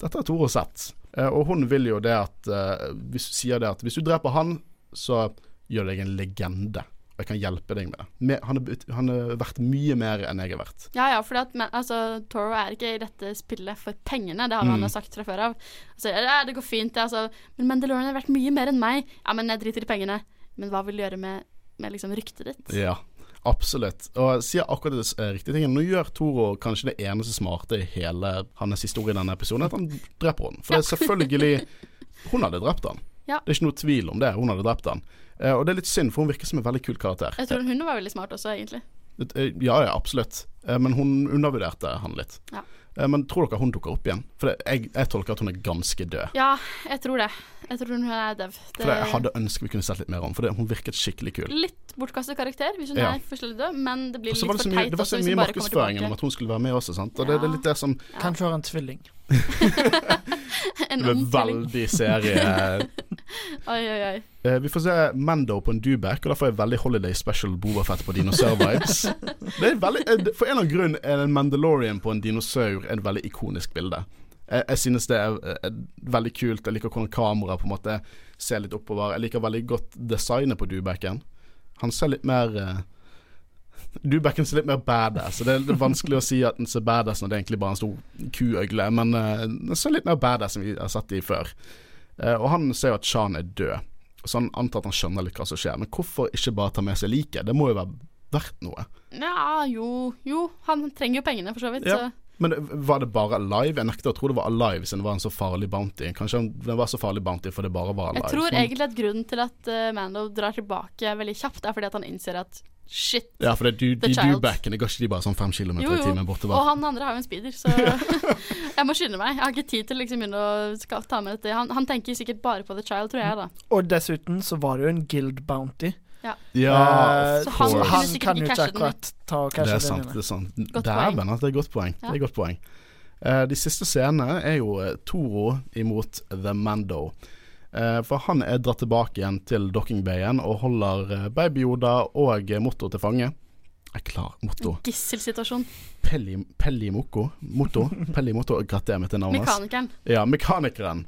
Dette har Toro sett. Eh, og hun vil jo det at Hvis hvis, Sier det at hvis du dreper han, så gjør deg en legende. Og jeg kan hjelpe deg med det. Med, han, er, vært han er verdt mye mer enn jeg har vært.
Ja, ja, for altså, Toro er ikke i dette spillet for pengene. Det har han
Mm.
han sagt fra før av. Altså, ja, det går fint, det, altså. Men Mandalorian har vært mye mer enn meg. Ja, men jeg driter i pengene. Men hva vil du gjøre med, med liksom ryktet ditt?
Ja, absolutt. Og sier akkurat det eh, riktige tingen. Nå gjør Toro kanskje det eneste smarte i hele hans historie i denne episoden, at han dreper henne. For det er <laughs> selvfølgelig Hun hadde drept han.
Ja.
Det er ikke noe tvil om det. Hun hadde drept han. Eh, og det er litt synd, for hun virker som en veldig kul karakter.
Jeg tror hun var veldig smart også, egentlig.
Eh, Ja, ja, absolutt. Eh, men hun undervurderte han litt.
Ja.
Eh, men tror dere hun dukker opp igjen? For det, jeg, jeg tolker at hun er ganske død.
Ja, jeg tror det. Jeg tror hun er døv. Det
For jeg hadde ønsket vi kunne sett litt mer om, for det, hun virket skikkelig kul.
Litt bortkastet karakter hvis hun
Ja.
er forskjellig død, men det blir litt
det
for teit
det var så mye markedsføring om at hun skulle være med også, sant. Og det, det er litt det som
Ja.
Kanskje har en tvilling. <laughs> <laughs> <laughs>
En
Det
ung
veldig serie <laughs>
Oi, oi, oi.
Eh, Vi får se Mando på en Dubek, og da får jeg veldig Holiday Special Bobafett på dinosaur-vibes. <laughs> Eh, For en eller annen grunn er en Mandalorian på en dinosaur et veldig ikonisk bilde. Jeg, jeg synes det er, er veldig kult. Jeg liker hvordan kameraet på en måte ser litt oppover. Jeg liker veldig godt designet på Dubeken. Han ser litt mer uh, Dubeken ser litt mer badass. Det er litt vanskelig å si at den ser badass når det er egentlig bare er en stor kuøgle, men uh, den ser litt mer badass enn vi har sett de før. Uh, og han ser jo at Shan er død, så han antar at han skjønner litt hva som skjer. Men hvorfor ikke bare ta med seg liket? Det må jo være verdt noe.
Ja, jo, jo. Han trenger jo pengene, for så vidt.
Ja.
Så.
Men var det bare Alive? Jeg nekter å tro det var Alive siden det var en så farlig bounty. Kanskje det var så farlig bounty for det bare var Alive.
Jeg tror egentlig at grunnen til at uh, Mando drar tilbake veldig kjapt, er fordi at han innser at shit.
Ja, for det, du,
The
de
Child.
Dubackene går ikke de bare sånn fem kilometer
Jo,
i
jo.
timen
Og han andre har jo en speeder, så <laughs> <laughs> jeg må skynde meg. Jeg har ikke tid til liksom begynne å skal ta med dette. Han, han tenker sikkert bare på The Child, tror jeg, da.
Og dessuten så var det jo en guild bounty.
Ja,
Så han
så
course.
han kan jo ikke akkurat ta og
Det
cashe
er
den
sant. det er sant Dæven, at det er et godt poeng.
Ja.
Det er et godt poeng. Uh, de siste scenene er jo eh, Toro imot The Mando. Eh, for han er dratt tilbake igjen til dockingbayen og holder uh, Baby Yoda og uh, Motto til fange. Jeg er klar. Motto.
Gisselsituasjon.
Pelli, Pelli Moko. Motto. <laughs> Pelli Motto. Gratulerer med til navnet.
Mekanikeren.
Ja, mekanikeren.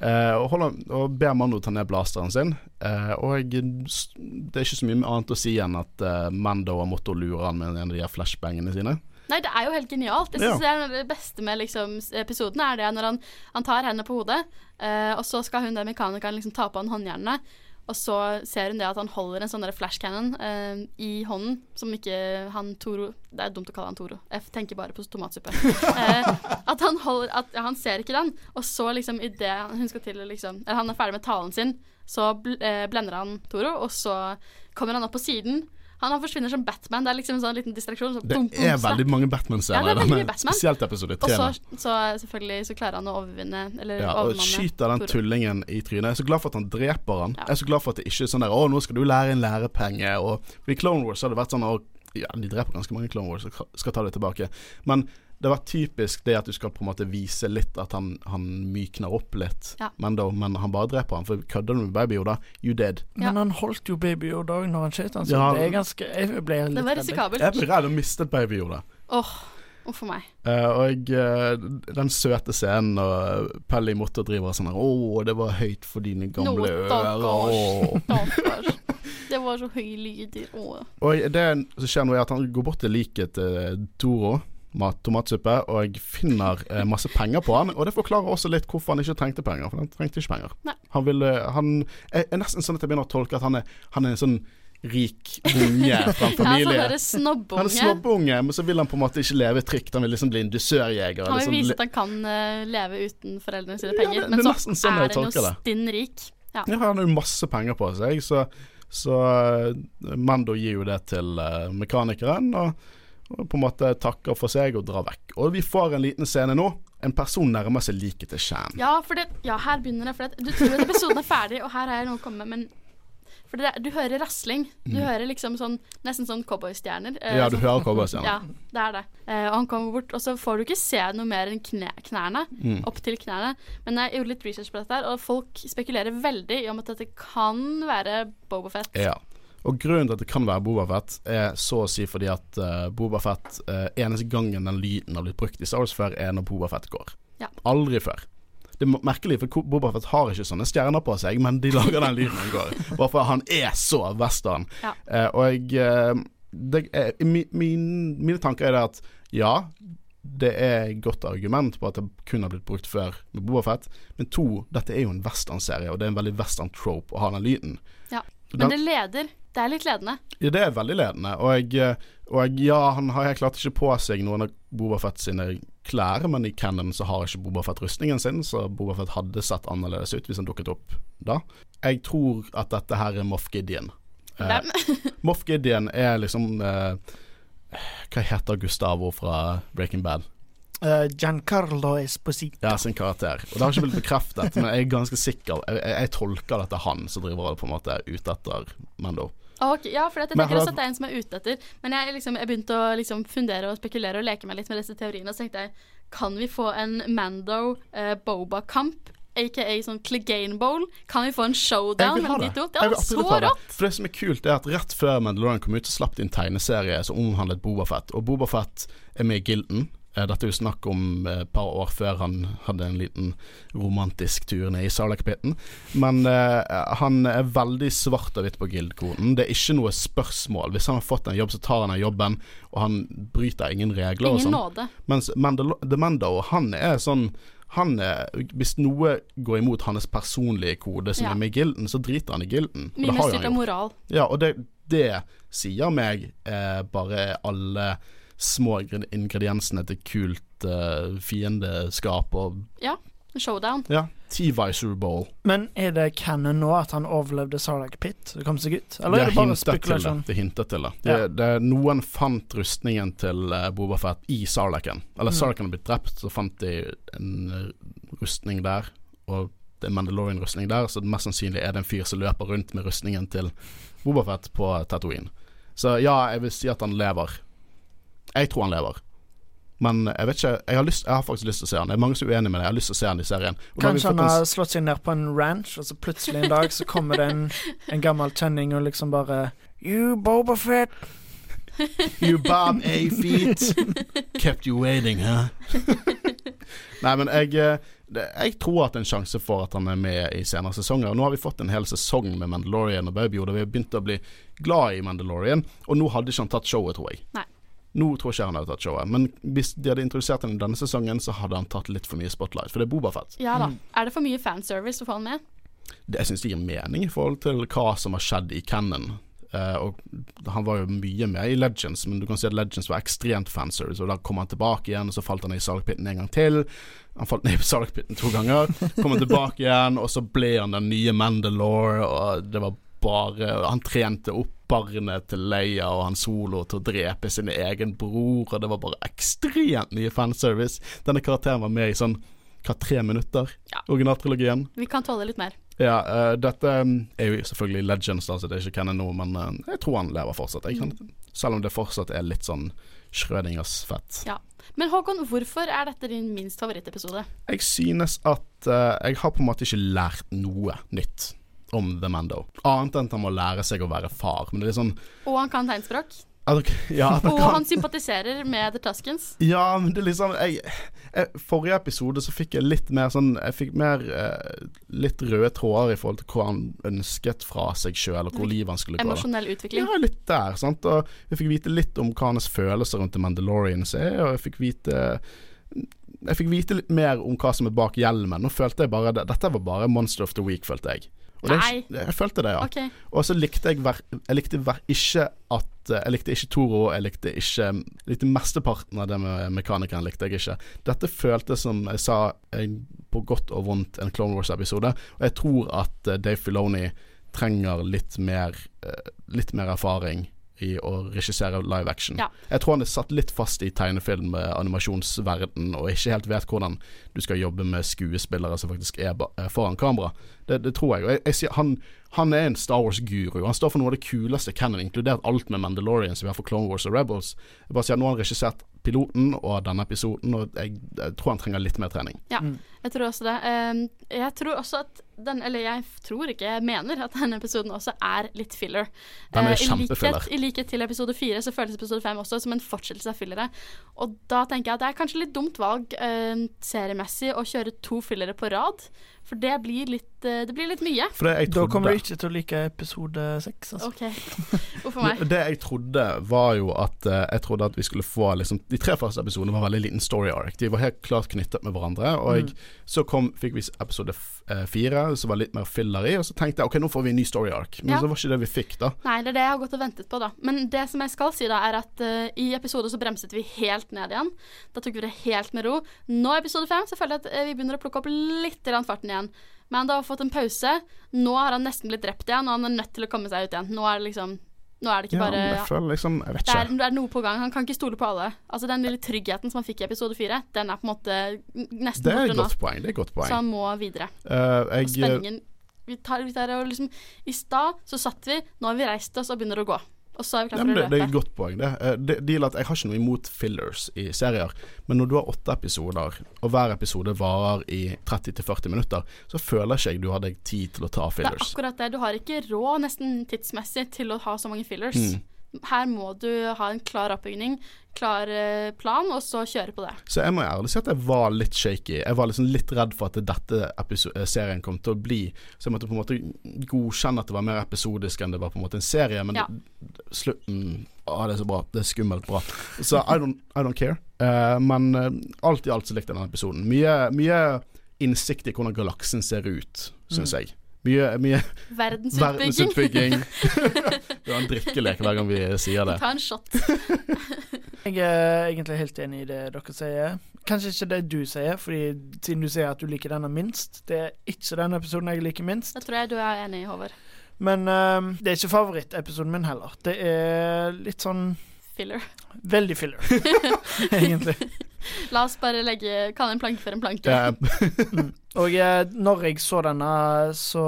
Eh, og, holder, og ber Mando ta ned blasteren sin. Eh, og det er ikke så mye annet å si enn at eh, Mando og Motto lurer han med en av de flashbangene sine.
Nei, det er jo helt genialt. Jeg synes av det beste med liksom, episoden, er det når han, han tar hendene på hodet, eh, og så skal hun der mekanikeren liksom ta på han håndjernene, og så ser hun det at han holder en sånn der flashcannon uh, i hånden, som ikke han Toro Det er dumt å kalle han Toro, jeg tenker bare på tomatsuppe. Uh, <laughs> at han holder At ja, han ser ikke den, og så liksom idet hun skal til liksom Eller han er ferdig med talen sin, så bl blender han Toro, og så kommer han opp på siden. Han, han forsvinner som Batman. Det er liksom en sånn liten distraksjon. Så
Det
boom, boom,
er veldig mange Batman-scener
Ja, mye Batman.
spesielt episode
Og så, så selvfølgelig så klarer han å overvinne Eller
Ja, og skyter den
Toro.
tullingen i trynet. Jeg er så glad for at han dreper han.
Ja.
Jeg er så glad for at det ikke er sånn der Å, nå skal du lære en lærepenge. Og I Clone Wars har det vært sånn å, Ja, de dreper ganske mange Clone Wars, og skal ta det tilbake. Men det har vært typisk det at du skal på en måte vise litt at han, han mykner opp litt.
Ja.
Men, da, men han bare dreper han. For kødder du med Baby Yoda, you dead.
Ja.
Men han holdt jo Baby Yoda òg når han skjøt han, så
Ja.
det er ganske Jeg ble litt
Det var
redd.
risikabelt.
Jeg ble redd og mistet Baby Yoda.
Åh, uff a meg.
Uh, og uh, den søte scenen og Pelly Motto driver sånn her Å, det var høyt for dine gamle
no,
ører.
Stakkars. Det var så høy lyd i Åh.
Og det som skjer nå, er at han går bort til liket til Toro, mat, tomatsuppe, og finner eh, masse penger på han. Og det forklarer også litt hvorfor han ikke trengte penger, for han trengte ikke penger.
Nei.
Han ville Han er, nesten sånn at jeg begynner å tolke at han er, han er en sånn rik unge fra en <laughs>
Ja, sånn
familie. han er
snobbunge.
men så vil han på en måte ikke leve trygt. Han vil liksom bli en dusørjeger.
Han vil
liksom
vise at han kan uh, leve uten foreldrene sine
Ja,
penger,
det-
men så
sånn
er han jo
det.
stinn rik. Ja.
Ja, han har jo masse penger på seg, så, så eh, Mando gir jo det til uh, mekanikeren, og på en måte takker for seg og drar vekk. Og vi får en liten scene nå en person nærmer seg liket til Shan.
Ja, det, ja, her begynner det. For det, du tror at episoden er ferdig, og her har jeg noe å komme med, men for det, du hører rasling. Du hører liksom sånn nesten sånn cowboystjerner. eh,
Mm. Ja, du
sånn-
hører cowboystjerner.
Ja, det er det. Eh, og han kommer bort, og så får du ikke se noe mer enn knæ, knærne.
Mm.
Opp til knærne. Men jeg gjorde litt research på dette, her, og folk spekulerer veldig i om at dette kan være Bobafett.
Ja. Og grunnen til at det kan være Bobafett, er så å si fordi at uh, Bobafett uh, Eneste gangen den lyden har blitt brukt i Star Wars før, er når Bobafett går.
Ja.
Aldri før. Det er merkelig, for Bobafett har ikke sånne stjerner på seg, men de lager den lyden han går. <laughs> Bare for han er så western.
Ja.
Uh, og eh, det er, mi, min, mine tanker er det at ja, det er et godt argument på at det kun har blitt brukt før med Bobafett, men to, dette er jo en western-serie, og det er en veldig western trope å ha den lyden.
Men det leder. Det er litt ledende.
Ja, det er veldig ledende. Og, jeg, og ja, han har helt klart ikke på seg noen av Bobafett sine klær, men i Cannon så har ikke Bobafett rustningen sin, så Bobafett hadde sett annerledes ut hvis han dukket opp da. Jeg tror at dette her er Moff Gideon. Eh, <laughs> Moff Gideon er liksom eh, Hva heter Gustavo fra Breaking Bad?
Eh, Giancarlo Esposito.
Ja, sin karakter. Og det har ikke blitt bekreftet, men jeg er ganske sikker. Jeg, jeg, jeg tolker dette han som driver på en måte er ute etter Mando.
Okay, ja, for jeg tenker også at det er en som er ute etter. Men jeg, liksom, jeg begynte å liksom, fundere og spekulere og leke meg litt med disse teoriene. Og så tenkte jeg, kan vi få en Mando-Boba-kamp? Aka sånn Clegane Bowl. Kan vi få en showdown mellom de
det.
to? Det
vil
så rått!
For det som er kult, er at rett før Mandalorian kom ut, så slapp de en tegneserie som omhandlet Bobafett. Og Bobafett er med i Gilden. Eh, Dette er jo snakk om eh, et par år før han hadde en liten romantisk tur ned i Sarlacc-pitten. Men eh, han er veldig svart og hvitt på Guild-koden. Det er ikke noe spørsmål. Hvis han har fått en jobb, så tar han den jobben, og han bryter ingen regler.
Ingen
sånn.
nåde.
Mens Mandal The Mando, han er sånn han er, Hvis noe går imot hans personlige kode som
Ja.
er med i gilden, så driter han i gilden.
Mye styrt av moral.
Ja, og det, det sier meg eh, bare alle små ingrediensene til kult uh, fiendeskap og
Ja, showdown.
ja, T-Visor Bowl.
Men er det canon nå at han overlevde Sarlacc Pit? og kom seg ut? Eller
Det
er
er
det bare
spekulasjon? det. Det er hintet til det. det,
Ja.
det noen fant rustningen til uh, Boba Fett i Sarlacen. Eller
Mm.
Sarlacken har blitt drept, så fant de en eh, rustning der, og det er Mandalorian-rustning der, så mest sannsynlig er det en fyr som løper rundt med rustningen til Boba Fett på Tatooine. Så ja, jeg vil si at han lever. Jeg tror han lever. Men jeg vet ikke Jeg har, lyst, jeg har faktisk lyst til å se han. Det er mange som er uenig med det. Jeg har lyst til å se han i serien. Og
Kanskje han har slått seg ned på en ranch, og så plutselig en dag så kommer det en, en gammel tønning og liksom bare You Boba Fett. <laughs>
You Bob A. Feet Kept you waiting, huh? <laughs> Nei, men jeg, eh, jeg tror at det er en sjanse for at han er med i senere sesonger. Nå har vi fått en hel sesong med Mandalorian og Baby Yoda. Vi har begynt å bli glad i Mandalorian, og nå hadde ikke han tatt showet, tror jeg.
Nei.
Nå tror ikke han hadde tatt showet, men hvis de hadde introdusert henne i denne sesongen, så hadde han tatt litt for mye spotlight, for det er Bobafett.
Ja da.
Mm.
Er det for mye fanservice å få han med?
Det, jeg syns det gir mening i forhold til hva som har skjedd i Cannon. Uh, og han var jo mye med i Legends, men du kan si at Legends var ekstremt fanservice. Og da kom han tilbake igjen, og så falt han i Salgpitten en gang til. Han falt ned i Salgpitten to ganger. Kom han tilbake igjen, og så ble han den nye Mandalore, og det var bare Han trente opp barnet til Leia og han Solo til å drepe sin egen bror, og det var bare ekstremt mye fanservice. Denne karakteren var med i sånn hva, tre minutter?
Ja.
Originaltrilogien.
Vi kan tåle litt mer.
Ja, uh, dette um, er jo selvfølgelig Legends, da, så det er ikke Canon nå, men uh, jeg tror han lever fortsatt. Kan, selv om det fortsatt er litt sånn Schrødingers fett.
Ja. Men Håkon, hvorfor er dette din minst favorittepisode?
Jeg synes at uh, jeg har på en måte ikke lært noe nytt om The Mando. Annet enn at han må lære seg å være far. Men det er sånn
Og han kan tegnspråk.
at, ja, at han
Og
kan,
han sympatiserer med The Tuskens.
Ja, men det er liksom jeg, jeg, Forrige episode så fikk jeg litt mer sånn Jeg fikk mer eh, litt røde tråder i forhold til hva han ønsket fra seg sjøl, og hvor livet han skulle gå.
Emosjonell utvikling.
Ja, litt der. sant Og vi fikk vite litt om hva hans følelser rundt The Mandalorians er, og jeg fikk vite Jeg fikk vite litt mer om hva som er bak hjelmen. Nå følte jeg bare Dette var bare Monster of the Week, følte jeg. Og det, Nei. jeg følte det, ja.
Ok.
Og så likte jeg ver, Jeg likte ver, ikke at Jeg likte ikke Toro, jeg likte ikke jeg likte Mesteparten av det med mekanikeren likte jeg ikke. Dette føltes som jeg sa, en, på godt og vondt, en Clone Wars-episode. Og jeg tror at eh, Dave Filoni trenger litt mer eh, Litt mer erfaring i å regissere live action.
Ja.
Jeg tror han er satt litt fast i tegnefilm, eh, animasjonsverden, og ikke helt vet hvordan du skal jobbe med skuespillere som faktisk er eh, foran kamera. Det, det tror jeg. Og jeg, jeg sier, han, han er en Star Wars-guru. Han står for noe av det kuleste canon, inkludert alt med Mandalorian, som vi har for Clone Wars og Rebels. Jeg bare sier Nå har han regissert piloten og denne episoden, og jeg, jeg tror han trenger litt mer trening.
Ja,
Mm.
Jeg tror også det. Jeg tror også at den Eller jeg tror ikke, jeg mener at denne episoden også er litt filler.
Den er
Eh, i
kjempefiller.
likhet- I likhet til episode fire, så føles episode fem også som en fortsettelse av fillere. Og da tenker jeg at det er kanskje litt dumt valg eh, seriemessig å kjøre to fillere på rad. For det blir litt, eh, det blir litt mye.
For det jeg
Da kommer du ikke til å like episode seks, altså.
OK. <laughs> Hvorfor meg.
Det jeg trodde, var jo at jeg trodde at vi skulle få liksom De tre første episodene var veldig liten story arc. De var helt klart knyttet med hverandre. Og
Mm.
Så kom, fikk vi episode eh, fire, som var litt mer filler i. Og så tenkte jeg ok, nå får vi en ny story arc. Men
Ja.
så var ikke det vi fikk, da.
Nei, det er det jeg har gått og ventet på, da. Men det som jeg skal si, da, er at uh, i episode så bremset vi helt ned igjen. Da tok vi det helt med ro. Nå i episode fem så føler jeg at eh, vi begynner å plukke opp litt grann farten igjen. Men da har fått en pause. Nå har han nesten blitt drept igjen, og han er nødt til å komme seg ut igjen. Nå er det liksom Nå er det ikke
Ja,
bare
jeg føler liksom Jeg vet
det er, det er noe på gang. Han kan ikke stole på alle. Altså Den lille tryggheten som han fikk i episode fire, den er på en måte nesten
Det er et
borte nå.
godt poeng. Det er et godt
Så han må videre.
Eh,
Og spenningen vi tar, vi tar liksom I stad så satt vi, nå har vi reist oss og begynner å gå. Og så er vi klare for
det,
å
det er et godt poeng, det. Eh, det, deal at jeg har ikke noe imot fillers i serier, men når du har åtte episoder, og hver episode varer i 30-40 minutter, så føler ikke jeg du har deg tid til å ta fillers.
Det er akkurat det. Du har ikke råd nesten tidsmessig til å ha så mange fillers.
Mm.
Her må du ha en klar oppbygning, klar eh, plan, og så kjøre på det.
Så jeg må ærlig si at jeg var litt shaky. Jeg var liksom litt redd for at dette eh, serien kom til å bli. Så jeg måtte på en måte godkjenne at det var mer episodisk enn det var på en måte en serie. Men
Ja.
det- slutten Å, det er så bra. Det er skummelt bra. Så I don't, I don't care. Uh, men uh, alt i alt så likte jeg denne episoden. Mye, mye innsikt i hvordan galaksen ser ut, syns jeg. Mye, mye
Verdensutbygging.
du <laughs> det var en drikkelek hver gang vi sier det.
Ta en shot. <laughs>
Jeg er egentlig helt enig i det dere sier. Kanskje ikke det du sier, fordi siden du sier at du liker denne minst. Det er ikke den episoden jeg liker minst.
Det tror jeg du er enig i, Håvard.
Men ehm, det er ikke favorittepisoden min heller. Det er litt sånn
Filler.
veldig filler, <laughs> egentlig. <laughs>
La oss bare legge Kalle en planke for en planke.
Eh, <laughs>
Og eh, når jeg så denne, så,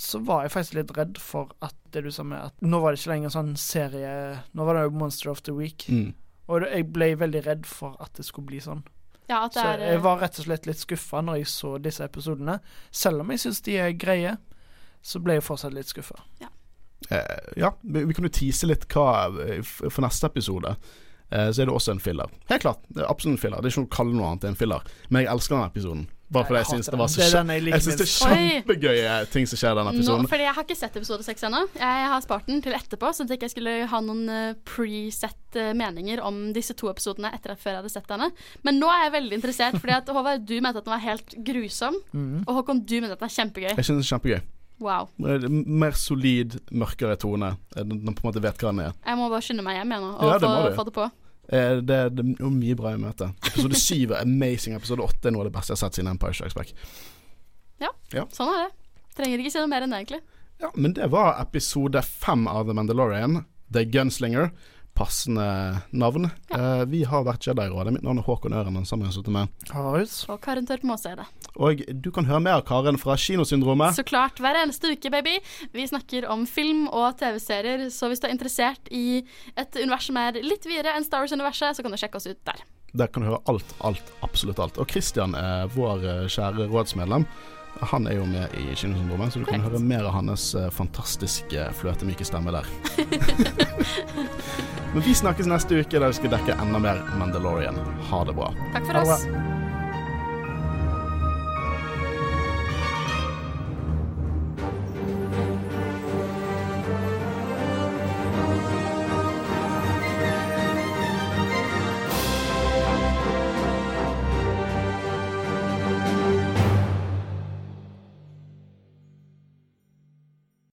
så var jeg faktisk litt redd for at det du sa med at nå var det ikke lenger sånn serie Nå var det jo Monster of the Week.
mm.
Og jeg ble veldig redd for at det skulle bli sånn.
Ja, at det
Så
er
jeg var rett og slett litt skuffa når jeg så disse episodene. Selv om jeg syns de er greie, så ble jeg fortsatt litt skuffa.
Eh, ja, vi, vi kan jo tease litt hva eh, For neste episode så er det også en filler. Helt klart. Det er absolutt en filler. Det er ikke noe å kalle noe annet enn en filler. Men jeg elsker denne episoden. Bare fordi jeg,
jeg
syns det var så
Det jeg
Jeg
liker
det er kjempegøye ting som skjer i denne
nå,
episoden.
fordi jeg har ikke sett episode seks ennå. Jeg har spart den til etterpå, Så jeg jeg ikke skulle ha noen eh, preset eh, meninger om disse to episodene etter at før jeg hadde sett denne. Men nå er jeg veldig interessert, fordi at Håvard, du mente at den var helt grusom.
Mm.
Og Håkon, du mente at den er kjempegøy.
Jeg synes det er kjempegøy.
Wow.
Mer solid, mørkere tone. Eh, den på en måte vet hva den er.
Jeg må bare skynde meg hjem igjen nå, og
Ja,
få, få det på.
Eh, Det, det er mye bra i møte. Episode <laughs> syv er amazing. Episode åtte er noe av det beste jeg har sett siden Empire Strikes Back.
Ja Sånn er det. Trenger ikke si noe mer enn det, egentlig.
Ja, men det var episode fem av The Mandalorian. The Gunslinger. Passende navn. Eh, vi har vært Jedi-rådet. Mitt navn er Håkon Øren. Den samme jeg har sittet med.
Og Karin Tørtmås er det.
Og du kan høre mer av Karen fra Kinosyndromet.
Så klart, hver eneste uke, baby. Vi snakker om film og TV-serier, så hvis du er interessert i et univers som er litt videre enn Star Wars-universet, så kan du sjekke oss ut der.
Der kan du høre alt, alt, absolutt alt. Og Christian er vår eh, kjære rådsmedlem. Han er jo med i Kinosyndromet, så du kan høre mer av hans eh, fantastiske fløtemyke stemme der. <laughs> Men vi snakkes neste uke der vi skal dekke enda mer Mandalorian. Ha det bra.
Takk for oss.